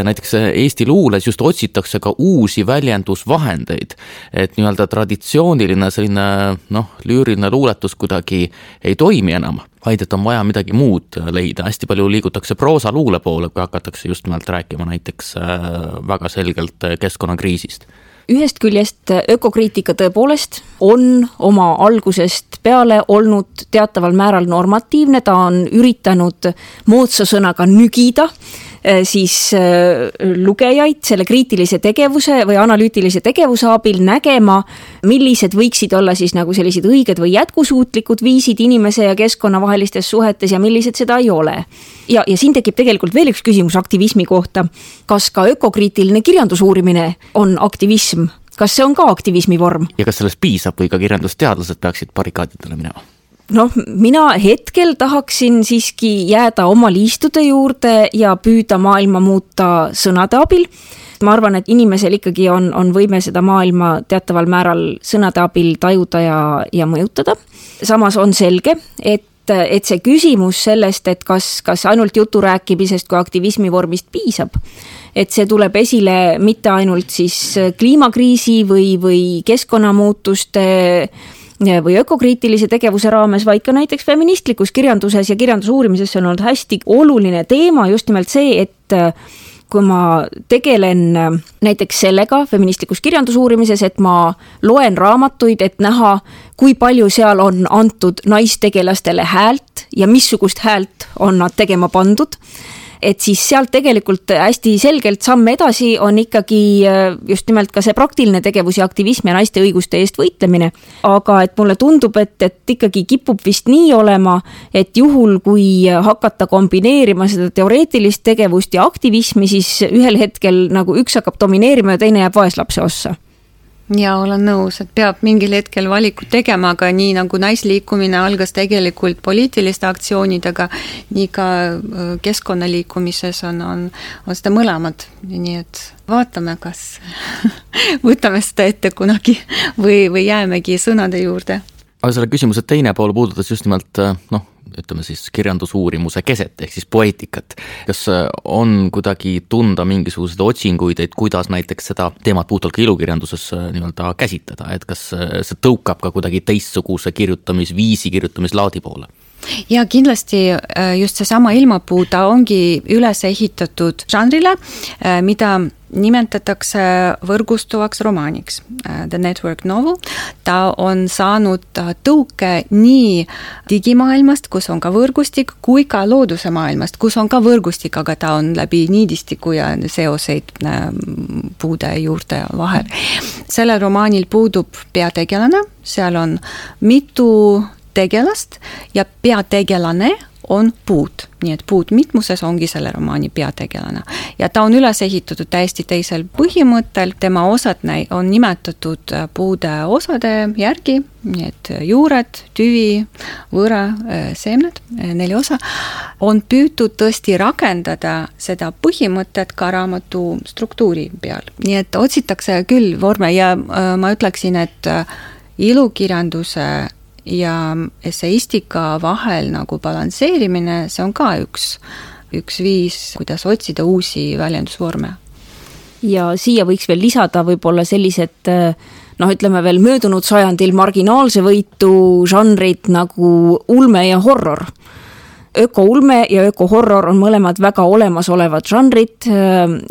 Et näiteks Eesti luules just otsitakse ka uusi väljendusvahendeid. et nii-öelda traditsiooniline selline noh, lüüriline luuletus kuidagi ei toimi enam, vaid et on vaja midagi muud leida, hästi palju liigutakse proosaluule poole, kui hakatakse just nimelt rääkima näiteks äh, väga selgelt keskkonnakriisist. Ühest küljest ökokriitika tõepoolest on oma algusest peale olnud teataval määral normatiivne, ta on üritanud moodsa sõnaga nügida Äh, siis äh, lugejaid selle kriitilise tegevuse või analüütilise tegevuse abil nägema, millised võiksid olla siis nagu sellised õiged või jätkusuutlikud viisid inimese ja keskkonna vahelistes suhetes ja millised seda ei ole. ja, ja siin tekib tegelikult veel üks küsimus aktivismi kohta. kas ka ökokriitiline kirjandusuurimine on aktivism? kas see on ka aktivismi vorm? ja kas sellest piisab või ka kirjandusteadlased peaksid barrikaadidele minema? Noh, mina hetkel tahaksin siiski jääda oma liistude juurde ja püüda maailma muuta sõnade abil ma arvan, et inimesel ikkagi on, on võime seda maailma teataval määral sõnade abil tajuda ja, ja mõjutada. samas on selge, et et see küsimus sellest, et kas, kas ainult jutu rääkimisest kui aktivismi vormist piisab, et see tuleb esile mitte ainult siis kliimakriisi või, või keskkonnamuutuste või ökokriitilise tegevuse raames, vaid ka näiteks feministlikus kirjanduses ja kirjandusuurimises on olnud hästi oluline teema just nimelt see, et kui ma tegelen äh, näiteks sellega feministlikus kirjandusuurimises, et ma loen raamatuid, et näha, kui palju seal on antud naistegelastele häält ja missugust häält on nad tegema pandud et siis sealt tegelikult hästi selgelt samm edasi on ikkagi äh, just nimelt ka see praktiline tegevus ja aktivism ja naiste õiguste eest võitlemine. aga et mulle tundub, et, et ikkagi kipub vist nii olema, et juhul, kui hakata kombineerima seda teoreetilist tegevust ja aktivismi, siis ühel hetkel nagu üks hakkab domineerima ja teine jääb vaeslapse ossa ja olen nõus, et peab mingil hetkel valikut tegema, aga nii nagu naisliikumine algas tegelikult poliitiliste aktsioonidega, nii ka keskkonnaliikumises on, on, on seda mõlemad, nii et vaatame, kas võtame seda ette kunagi või, või jäämegi sõnade juurde. Aga selle küsimuse teine pool puudutas just nimelt äh, noh, ütleme siis kirjandusuurimuse keset ehk siis poeetikat. kas äh, on kuidagi tunda mingisuguseid otsinguid, et kuidas näiteks seda teemat puhtalt ka ilukirjanduses äh, nii-öelda käsitleda, et kas see tõukab ka kuidagi teistsuguse kirjutamisviisi, kirjutamislaadi poole? ja kindlasti just seesama ilmapuu, ta ongi üles ehitatud žanrile, mida nimetatakse võrgustuvaks romaaniks, äh, The Network Novel. ta on saanud äh, tõuke nii digimaailmast, kus on ka võrgustik, kui ka looduse maailmast, kus on ka võrgustik, aga ta on läbi niidistiku ja seoseid äh, puude juurte vahel. sellel romaanil puudub peategelane, seal on mitu tegelast ja peategelane on puud, nii et puud mitmuses ongi selle romaani peategelane. ja ta on üles ehitatud täiesti teisel põhimõttel, tema osad on nimetatud äh, puude osade järgi, nii et juured, tüvi, võõra, äh, seemned, äh, neli osa, on püütud tõesti rakendada seda põhimõtet ka raamatu struktuuri peal, nii et otsitakse küll vorme ja ma ütleksin, et ilukirjanduse ja esseistika vahel nagu balansseerimine, see on ka üks, üks viis, kuidas otsida uusi väljendusvorme. ja siia võiks veel lisada võib-olla sellised noh, ütleme veel möödunud sajandil marginaalse võitu žanrid nagu ulme ja horror ökoulme ja ökohorror on mõlemad väga olemasolevad žanrid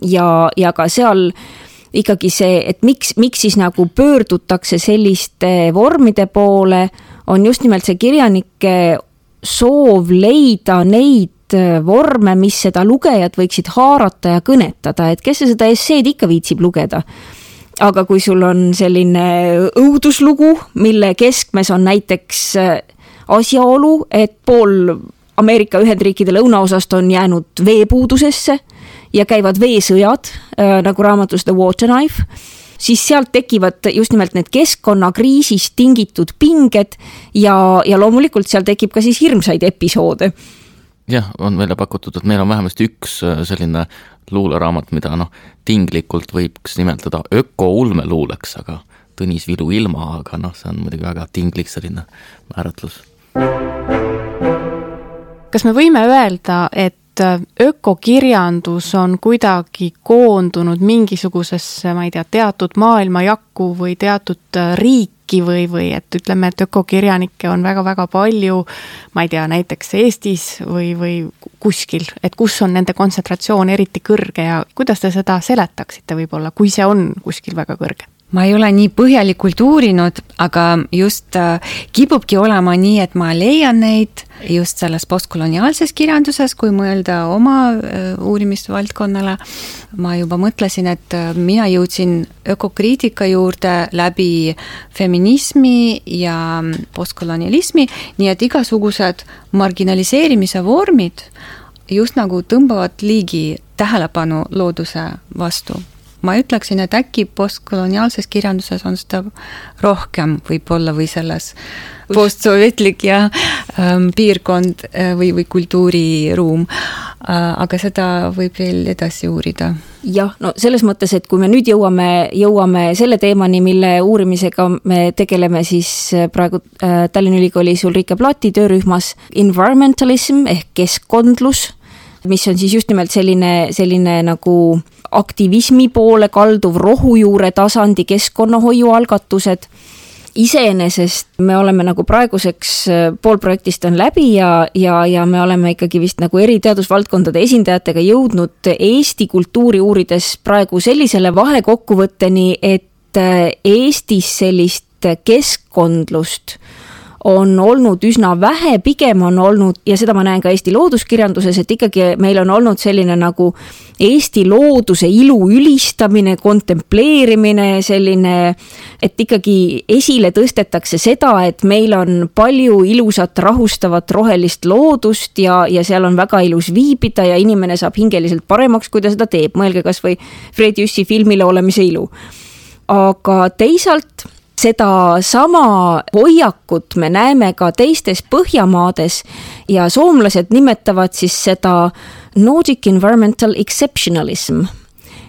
ja, ja ka seal ikkagi see, et miks, miks siis nagu pöördutakse selliste vormide poole, on just nimelt see kirjanike soov leida neid äh, vorme, mis seda lugejat võiksid haarata ja kõnetada, et kes seda esseed ikka viitsib lugeda. aga kui sul on selline õuduslugu, mille keskmes on näiteks äh, asjaolu, et pool Ameerika Ühendriikide lõunaosast on jäänud veepuudusesse ja käivad veesõjad, äh, nagu raamatus The Water Knife siis sealt tekivad just nimelt need keskkonnakriisist tingitud pinged ja, ja loomulikult seal tekib ka siis hirmsaid episoode jah, on välja pakutud, et meil on vähemasti üks äh, selline luuleraamat, mida noh, tinglikult võiks nimetada ökoulmeluuleks, aga Tõnis Vilu ilma, aga noh, see on muidugi väga tinglik selline määratlus. kas me võime öelda, et Äh, ökokirjandus on kuidagi koondunud mingisugusesse, ma ei tea, teatud maailmajakku või teatud äh, riiki või, või et ütleme, et ökokirjanikke on väga-väga palju, ma ei tea, näiteks Eestis või, või kuskil, et kus on nende kontsentratsioon eriti kõrge ja kuidas te seda seletaksite võib-olla, kui see on kuskil väga kõrge? Ma ei ole nii põhjalikult uurinud, aga just äh, kipubki olema nii, et ma leian neid just selles postkoloniaalses kirjanduses, kui mõelda oma äh, uurimisvaldkonnale. ma juba mõtlesin, et äh, mina jõudsin ökokriitika juurde läbi feminismi ja postkolonialismi, nii et igasugused marginaliseerimise vormid just nagu tõmbavad liigi tähelepanu looduse vastu ma ütleksin, et äkki postkoloniaalses kirjanduses on seda rohkem võib-olla või selles postsovetlik ja ähm, piirkond äh, või, või kultuuriruum äh,. aga seda võib veel edasi uurida. jah, no selles mõttes, et kui me nüüd jõuame, jõuame selle teemani, mille uurimisega me tegeleme siis äh, praegu äh, Tallinna Ülikoolis Ulrike Plati töörühmas, environmentalism ehk keskkondlus mis on siis just nimelt selline, selline nagu aktivismi poole kalduv rohujuure tasandi keskkonnahoiu algatused. Iseenesest me oleme nagu praeguseks, äh, pool projektist on läbi ja, ja, ja me oleme ikkagi vist nagu eri teadusvaldkondade esindajatega jõudnud Eesti kultuuri uurides praegu sellisele vahekokkuvõtteni, et äh, Eestis sellist keskkondlust on olnud üsna vähe, pigem on olnud ja seda ma näen ka Eesti looduskirjanduses, et ikkagi meil on olnud selline nagu Eesti looduse ilu ülistamine, kontempleerimine, selline, et ikkagi esile tõstetakse seda, et meil on palju ilusat, rahustavat, rohelist loodust ja, ja seal on väga ilus viibida ja inimene saab hingeliselt paremaks, kui ta seda teeb, mõelge kasvõi Fred Jüssi filmile Olemise ilu. aga teisalt sedasama hoiakut me näeme ka teistes Põhjamaades ja soomlased nimetavad siis seda Nordic environmental exceptionalism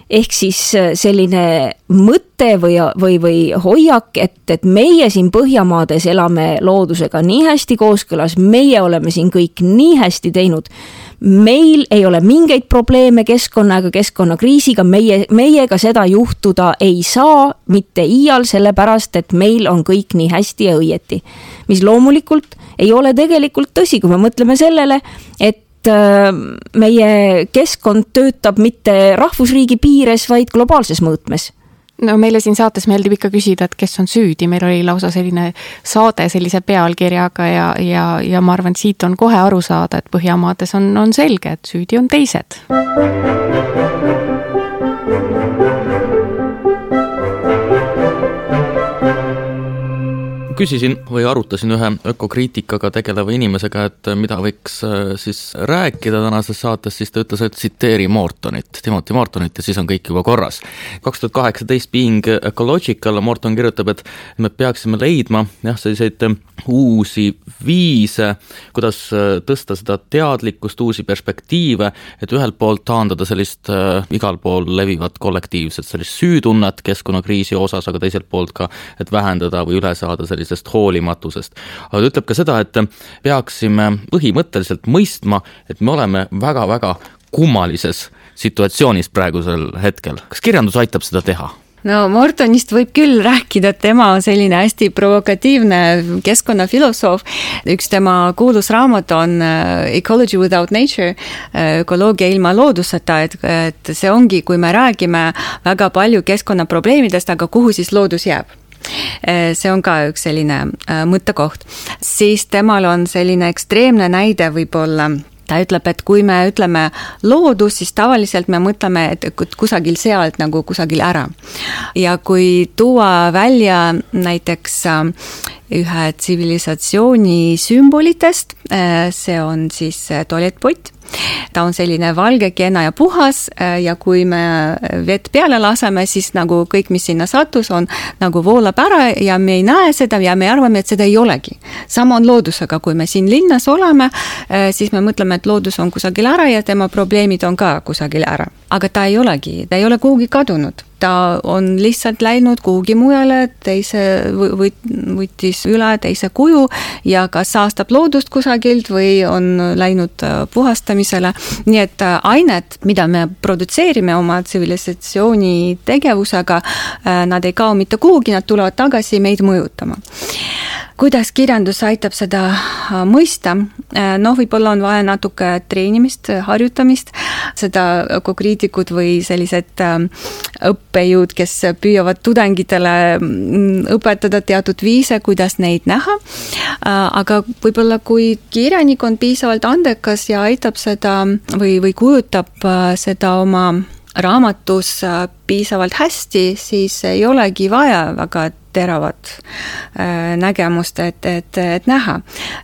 ehk siis äh, selline mõte või, või, või hoiak, et, et meie siin Põhjamaades elame loodusega nii hästi kooskõlas, meie oleme siin kõik nii hästi teinud. Meil ei ole mingeid probleeme keskkonna ega keskkonnakriisiga, meie, meiega seda juhtuda ei saa mitte iial, sellepärast et meil on kõik nii hästi ja õieti. mis loomulikult ei ole tegelikult tõsi, kui me mõtleme sellele, et et äh, meie keskkond töötab mitte rahvusriigi piires, vaid globaalses mõõtmes no meile siin saates meeldib ikka küsida, et kes on süüdi, meil oli lausa selline saade sellise pealkirjaga ja, ja, ja ma arvan, et siit on kohe aru saada, et Põhjamaades on, on selge, et süüdi on teised. Küsisin või arutasin ühe ökokriitikaga tegeleva inimesega, et mida võiks äh, siis rääkida tänases saates, siis ta ütles, et tsiteeri Mortonit, Timothy Mortonit ja siis on kõik juba korras. kaks tuhat kaheksateist Being Ecological, Morton kirjutab, et me peaksime leidma jah, selliseid uusi viise, kuidas äh, tõsta seda teadlikkust, uusi perspektiive, et ühelt poolt taandada sellist äh, igal pool levivat kollektiivset sellist süütunnet keskkonnakriisi osas, aga teiselt poolt ka, et vähendada või üle saada sellisest hoolimatusest. aga ta ütleb ka seda, et peaksime põhimõtteliselt mõistma, et me oleme väga-väga kummalises situatsioonis praegusel hetkel. kas kirjandus aitab seda teha? No Mortonist võib küll rääkida, tema on selline hästi provokatiivne keskkonnafilosoof. üks tema kuulus raamat on äh, Ecology without nature, äh, ökoloogia ilma looduseta, et, et see ongi, kui me räägime väga palju keskkonnaprobleemidest, aga kuhu siis loodus jääb Eh, see on ka üks selline äh, mõttekoht. siis temal on selline ekstreemne näide võib-olla ta ütleb, et kui me ütleme loodus, siis tavaliselt me mõtleme, et kusagil sealt nagu kusagil ära. ja kui tuua välja näiteks äh, ühe tsivilisatsiooni sümbolitest, äh, see on siis tualettpott ta on selline valge, kena ja puhas äh, ja kui me vett peale laseme, siis nagu kõik, mis sinna sattus, on nagu voolab ära ja me ei näe seda ja me arvame, et seda ei olegi. sama on loodusega, kui me siin linnas oleme, äh, siis me mõtleme, et loodus on kusagil ära ja tema probleemid on ka kusagil ära. aga ta ei olegi, ta ei ole kuhugi kadunud ta on lihtsalt läinud kuhugi mujale, teise või võttis üle teise kuju ja kas saastab loodust kusagilt või on läinud äh, puhastamisele. nii et äh, ained, mida me produtseerime oma tsivilisatsiooni tegevusega, äh, nad ei kao mitte kuhugi, nad tulevad tagasi meid mõjutama. Kuidas kirjandus aitab seda mõista, noh, võib-olla on vaja natuke treenimist, harjutamist, seda ökokriitikud või sellised õppejõud, kes püüavad tudengitele mm, õpetada teatud viise, kuidas neid näha. aga võib-olla, kui kirjanik on piisavalt andekas ja aitab seda või, või kujutab äh, seda oma raamatus äh, piisavalt hästi, siis ei olegi vaja väga teravat äh, nägemust, et, et, et näha.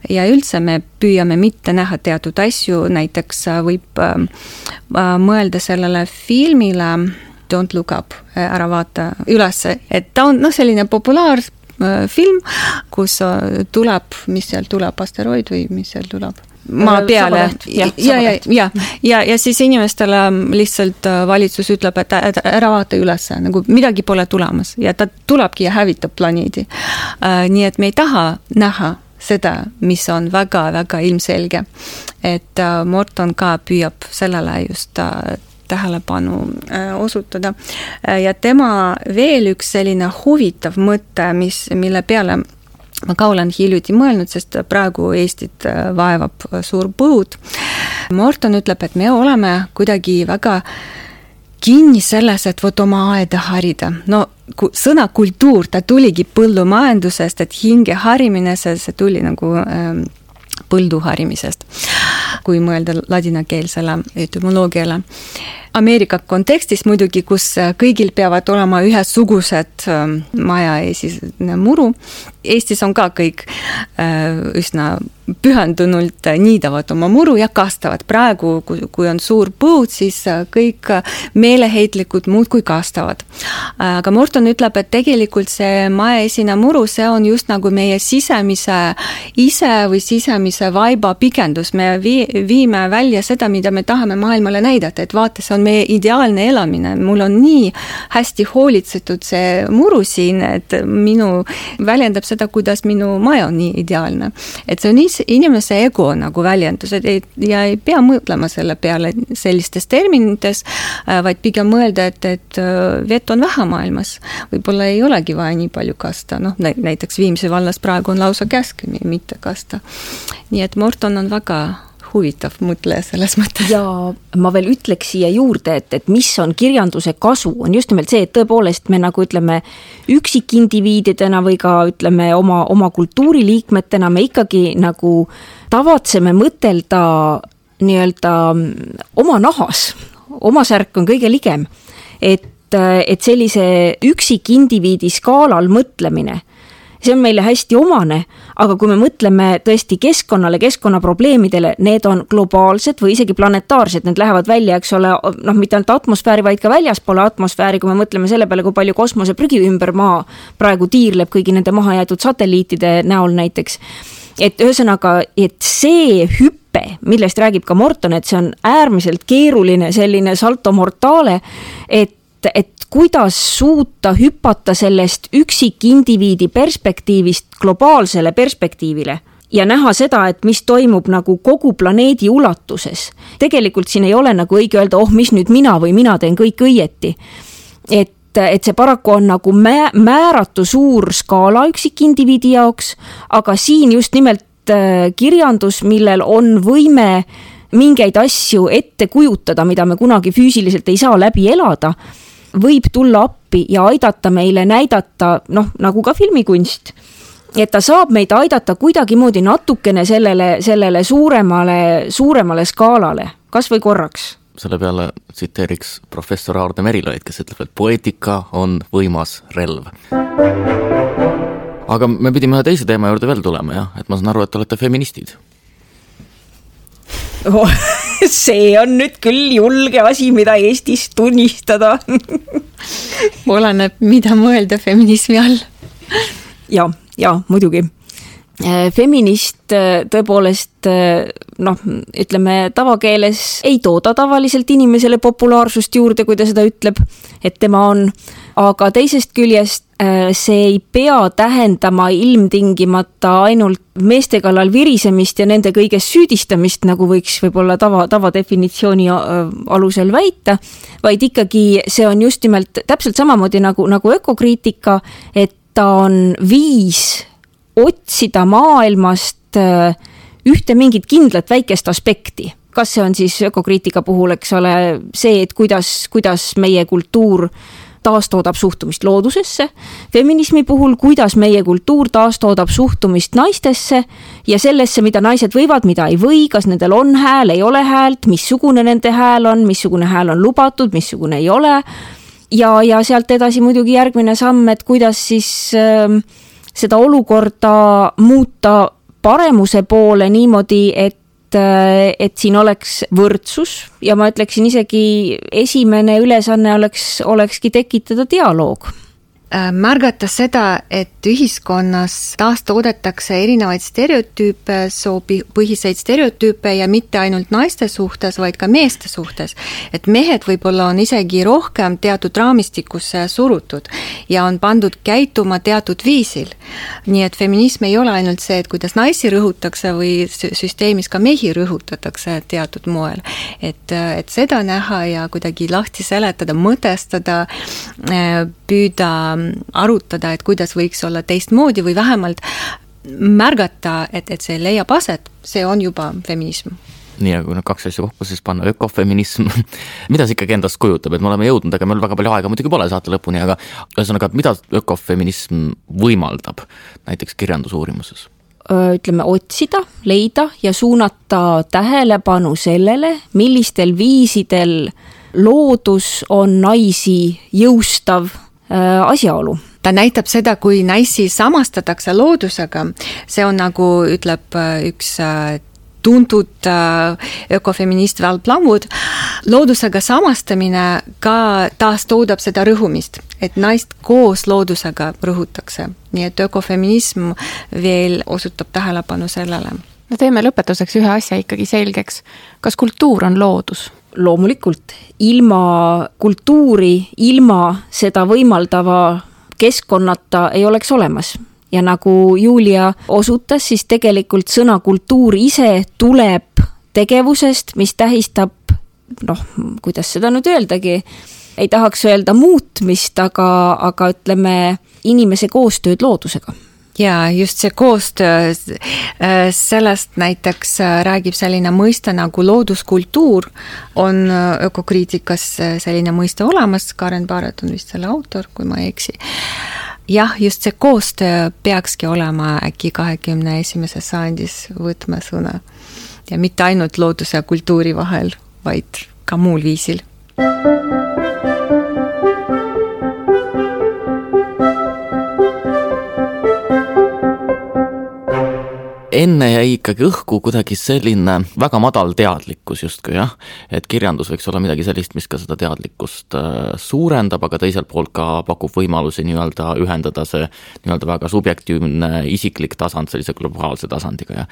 ja üldse me püüame mitte näha teatud asju, näiteks võib mõelda sellele filmile Don't look up, ära vaata ülesse, et ta on noh, selline populaarfilm, kus tuleb, mis seal tuleb, asteroid või mis seal tuleb? Maa peale. ja, ja, ja, ja, ja, ja siis inimestele lihtsalt äh, valitsus ütleb, et ära vaata ülesse, nagu midagi pole tulemas ja ta tulebki ja hävitab planeedi. Äh, nii et me ei taha näha seda, mis on väga-väga ilmselge. et äh, Morton ka püüab sellele just tähelepanu osutada. ja tema veel üks selline huvitav mõte, mis, mille peale ma ka olen hiljuti mõelnud, sest praegu Eestit äh, vaevab äh, suur põud. Morton ütleb, et me oleme kuidagi väga kinni selles, et vot oma aeda harida. no sõna kultuur, ta tuligi põllumajandusest, et hinge harimine, see, see tuli nagu ähm, põldu harimisest, kui mõelda ladinakeelsele etümoloogiale Ameerika kontekstis muidugi, kus kõigil peavad olema ühesugused ähm, maja ees muru. Eestis on ka kõik äh, üsna pühendunult niidavad oma muru ja kastavad. praegu, kui on suur põud, siis kõik meeleheitlikud muudkui kastavad. aga Morton ütleb, et tegelikult see maeesine muru, see on just nagu meie sisemise ise või sisemise vaiba pikendus. me vii-, viime välja seda, mida me tahame maailmale näidata, et vaata, see on meie ideaalne elamine, mul on nii hästi hoolitsetud see muru siin, et minu, väljendab seda, kuidas minu maja on nii ideaalne. et see on inimese ego nagu väljendus, et ei, ja ei pea mõtlema selle peale sellistes terminites, äh, vaid pigem mõelda, et, et äh, vett on vähe maailmas. võib-olla ei olegi vaja nii palju kasta, noh näiteks Viimsi vallas praegu on lausa käsk mitte kasta. nii et Morton on väga huvitav mõtleja selles mõttes. ja ma veel ütleks siia juurde, et, et mis on kirjanduse kasu, on just nimelt see, et tõepoolest me nagu ütleme, üksikindiviididena või ka ütleme oma, oma kultuuriliikmetena me ikkagi nagu tavatseme mõtelda nii-öelda oma nahas, oma särk on kõige ligem. et, et sellise üksikindiviidi skaalal mõtlemine see on meile hästi omane, aga kui me mõtleme tõesti keskkonnale, keskkonnaprobleemidele, need on globaalsed või isegi planetaarsed, need lähevad välja, eks ole, noh, mitte ainult atmosfääri, vaid ka väljaspoole atmosfääri, kui me mõtleme selle peale, kui palju kosmoseprügi ümber Maa praegu tiirleb kõigi nende mahajäetud satelliitide näol näiteks. et ühesõnaga, et see hüpe, millest räägib ka Morton, et see on äärmiselt keeruline selline salto mortale, et et kuidas suuta hüpata sellest üksikindiviidi perspektiivist globaalsele perspektiivile ja näha seda, et mis toimub nagu kogu planeedi ulatuses. tegelikult siin ei ole nagu õige öelda, oh, mis nüüd mina või mina teen kõik õieti. et et see paraku on nagu mä määratu suur skaala üksikindiviidi jaoks, aga siin just nimelt äh, kirjandus, millel on võime mingeid asju ette kujutada, mida me kunagi füüsiliselt ei saa läbi elada võib tulla appi ja aidata meile näidata, noh, nagu ka filmikunst, et ta saab meid aidata kuidagimoodi natukene sellele, sellele suuremale, suuremale skaalale, kas või korraks. Selle peale tsiteeriks professor Aarne Meriloid, kes ütleb, et poeetika on võimas relv. aga me pidime ühe teise teema juurde veel tulema, jah, et ma saan aru, et te olete feministid. Oh, see on nüüd küll julge asi, mida Eestis tunnistada. Oleneb, mida mõelda feminismi all. ja, ja muidugi. Äh, feminist äh, tõepoolest äh, noh, ütleme tavakeeles ei tooda tavaliselt inimesele populaarsust juurde, kui ta seda ütleb, et tema on, aga teisest küljest see ei pea tähendama ilmtingimata ainult meeste kallal virisemist ja nende kõiges süüdistamist, nagu võiks võib-olla tava, tavadefinitsiooni äh, alusel väita, vaid ikkagi see on just nimelt täpselt samamoodi nagu, nagu ökokriitika, et ta on viis otsida maailmast äh, ühte mingit kindlat väikest aspekti. Kas see on siis ökokriitika puhul, eks ole, see, et kuidas, kuidas meie kultuur taastoodab suhtumist loodusesse, feminismi puhul, kuidas meie kultuur taastoodab suhtumist naistesse ja sellesse, mida naised võivad, mida ei või, kas nendel on hääl, ei ole häält, missugune nende hääl on, missugune hääl on lubatud, missugune ei ole. ja, ja sealt edasi muidugi järgmine samm, et kuidas siis äh, seda olukorda muuta paremuse poole niimoodi, et et siin oleks võrdsus ja ma ütleksin isegi esimene ülesanne oleks, olekski tekitada dialoog. Äh, märgata seda, et ühiskonnas taastoodetakse erinevaid stereotüüpe, soopõhiseid stereotüüpe ja mitte ainult naiste suhtes, vaid ka meeste suhtes. et mehed võib-olla on isegi rohkem teatud raamistikusse surutud ja on pandud käituma teatud viisil. nii et feminism ei ole ainult see, et kuidas naisi rõhutakse või süsteemis ka mehi rõhutatakse teatud moel. et, et seda näha ja kuidagi lahti seletada, mõtestada, äh, püüda arutada, et kuidas võiks olla teistmoodi või vähemalt märgata, et, et see leiab aset, see on juba feminism nii, aga kui need kaks asja kokku siis panna, ökofeminism mida see ikkagi endast kujutab, et me oleme jõudnud, ega meil väga palju aega muidugi pole saate lõpuni, aga ühesõnaga, mida ökofeminism võimaldab näiteks kirjandusuurimuses? ütleme, otsida, leida ja suunata tähelepanu sellele, millistel viisidel loodus on naisi jõustav asjaolu. Ta näitab seda, kui naisi samastatakse loodusega, see on nagu ütleb äh, üks äh, tuntud ökofeminist Val Plumwood, loodusega samastamine ka taastoodab seda rõhumist, et naist koos loodusega rõhutakse, nii et ökofeminism veel osutab tähelepanu sellele. no teeme lõpetuseks ühe asja ikkagi selgeks, kas kultuur on loodus? Loomulikult ilma kultuuri, ilma seda võimaldava keskkonnata ei oleks olemas. Ja nagu Julia osutas, siis tegelikult sõna kultuur ise tuleb tegevusest, mis tähistab noh, kuidas seda nüüd öeldagi, ei tahaks öelda muutmist, aga, aga ütleme, inimese koostööd loodusega ja just see koostöö, äh, sellest näiteks äh, räägib selline mõiste nagu looduskultuur, on äh, ökokriitikas selline mõiste olemas, Karen Barret on vist selle autor, kui ma ei eksi. jah, just see koostöö peakski olema äkki kahekümne esimeses sajandis võtmesõna ja mitte ainult looduse ja kultuuri vahel, vaid ka muul viisil. Enne jäi ikkagi õhku kuidagi selline väga madal teadlikkus justkui jah, et kirjandus võiks olla midagi sellist, mis ka seda teadlikkust äh, suurendab, aga teiselt poolt ka pakub võimalusi nii-öelda ühendada see nii-öelda väga subjektiivne isiklik tasand sellise globaalse tasandiga ja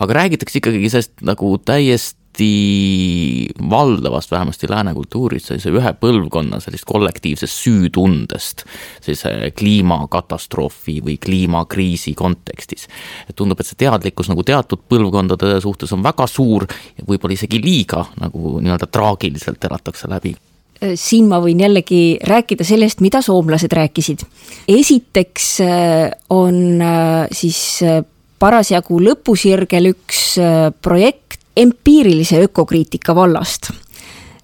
aga räägitakse ikkagi sellest nagu täiesti hästi valdavast, vähemasti lääne kultuuris, sellise ühe põlvkonna sellist kollektiivsest süütundest sellise kliimakatastroofi või kliimakriisi kontekstis. tundub, et see teadlikkus nagu teatud põlvkondade suhtes on väga suur võib-olla isegi liiga nagu nii-öelda traagiliselt elatakse läbi siin ma võin jällegi rääkida sellest, mida soomlased rääkisid. esiteks äh, on äh, siis äh, parasjagu lõpusirgel üks projekt, empiirilise ökokriitika vallast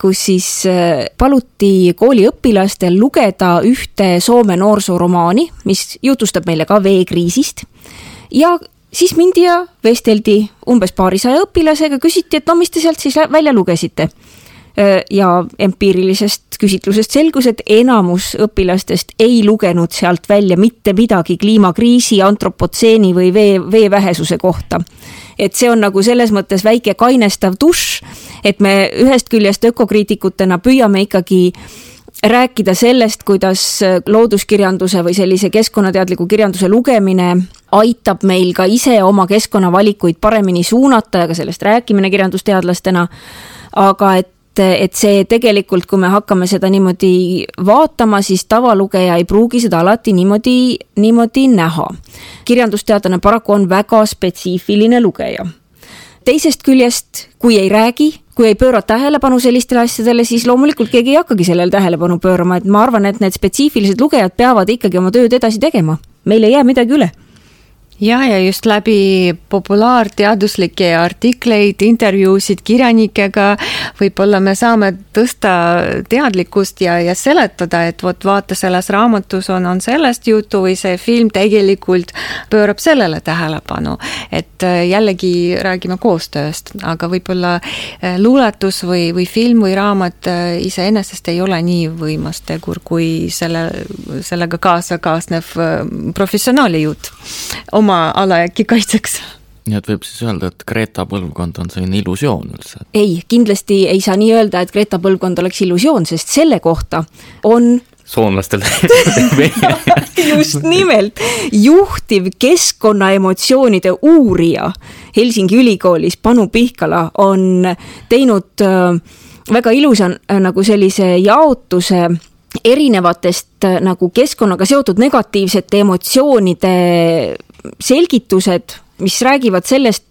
kus siis äh, paluti kooliõpilastel lugeda ühte Soome noorsooromaani, mis jutustab meile ka veekriisist. ja siis mindi ja vesteldi umbes paarisaja õpilasega, küsiti, et no mis te sealt siis välja lugesite. Äh, ja empiirilisest küsitlusest selgus, et enamus õpilastest ei lugenud sealt välja mitte midagi kliimakriisi, antropotseeni või vee, vee vähesuse kohta et see on nagu selles mõttes väike kainestav dušš, et me ühest küljest ökokriitikutena püüame ikkagi rääkida sellest, kuidas looduskirjanduse või sellise keskkonnateadliku kirjanduse lugemine aitab meil ka ise oma keskkonnavalikuid paremini suunata ja ka sellest rääkimine kirjandusteadlastena. aga et et see tegelikult, kui me hakkame seda niimoodi vaatama, siis tavalugeja ei pruugi seda alati niimoodi, niimoodi näha. kirjandusteadlane paraku on väga spetsiifiline lugeja. teisest küljest, kui ei räägi, kui ei pööra tähelepanu sellistele asjadele, siis loomulikult keegi ei hakkagi sellele tähelepanu pöörama, et ma arvan, et need spetsiifilised lugejad peavad ikkagi oma tööd edasi tegema. meil ei jää midagi üle ja, ja just läbi populaarteaduslikke artikleid, intervjuusid kirjanikega võib-olla me saame tõsta teadlikkust ja, ja seletada, et vot vaata, selles raamatus on, on sellest juttu või see film tegelikult pöörab sellele tähelepanu. et äh, jällegi räägime koostööst, aga võib-olla äh, luuletus või, või film või raamat äh, iseenesest ei ole nii võimas tegur, kui selle, sellega kaasa kaasnev professionaali jutt oma oma ala äkki kaitseks. Nii et võib siis öelda, et Greta põlvkond on selline illusioon üldse? ei, kindlasti ei saa nii öelda, et Greta põlvkond oleks illusioon, sest selle kohta on soomlastel. Just nimelt, juhtiv keskkonnaemotsioonide uurija Helsingi ülikoolis, Panu Pihkala, on teinud äh, väga ilusa äh, nagu sellise jaotuse erinevatest äh, nagu keskkonnaga seotud negatiivsete emotsioonide selgitused, mis räägivad sellest,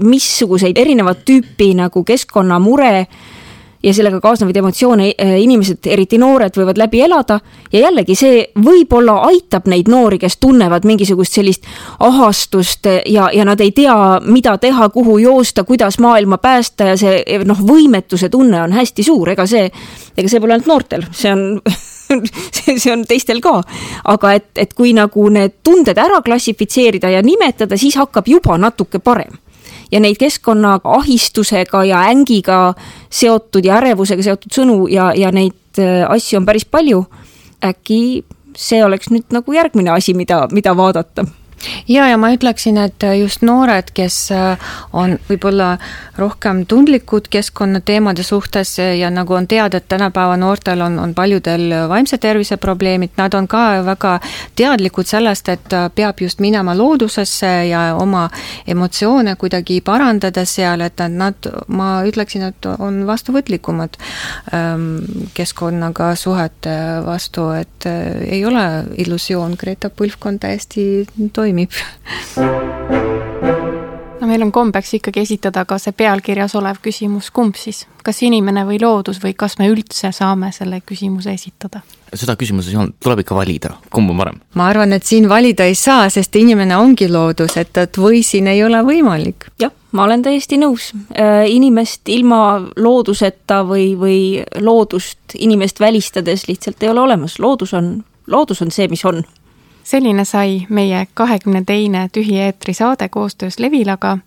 missuguseid erinevat tüüpi nagu keskkonnamure ja sellega kaasnevaid emotsioone eh, inimesed, eriti noored, võivad läbi elada. Ja jällegi see võib-olla aitab neid noori, kes tunnevad mingisugust sellist ahastust ja, ja nad ei tea, mida teha, kuhu joosta, kuidas maailma päästa ja see noh, võimetuse tunne on hästi suur, ega see, ega see pole ainult noortel, see on see, see on teistel ka. aga et, et kui nagu need tunded ära klassifitseerida ja nimetada, siis hakkab juba natuke parem ja neid keskkonna ahistusega ja ängiga seotud ja ärevusega seotud sõnu ja, ja neid äh, asju on päris palju. äkki see oleks nüüd nagu järgmine asi, mida, mida vaadata ja, ja ma ütleksin, et just noored, kes äh, on võib-olla rohkem tundlikud keskkonnateemade suhtes ja nagu on teada, et tänapäeva noortel on, on paljudel vaimse tervise probleemid, nad on ka väga teadlikud sellest, et peab just minema loodusesse ja oma emotsioone kuidagi parandada seal, et nad, ma ütleksin, et on vastuvõtlikumad ähm, keskkonnaga suhete vastu, et äh, ei ole illusioon, Greta põlvkond täiesti toimib toimib. no meil on kombeks ikkagi esitada ka see pealkirjas olev küsimus, kumb siis, kas inimene või loodus või kas me üldse saame selle küsimuse esitada? seda küsimuses ei olnud, tuleb ikka valida, kumb on parem? ma arvan, et siin valida ei saa, sest inimene ongi loodus, et, et või siin ei ole võimalik. jah, ma olen täiesti nõus. Äh, inimest ilma looduseta või, või loodust inimest välistades lihtsalt ei ole olemas, loodus on, loodus on see, mis on selline sai meie kahekümne teine Tühi eetri saade koostöös Levilaga.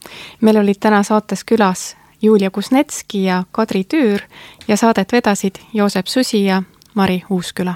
meil olid täna saates külas Julia Kusnetski ja Kadri Tüür ja saadet vedasid Joosep Susi ja Mari Uusküla.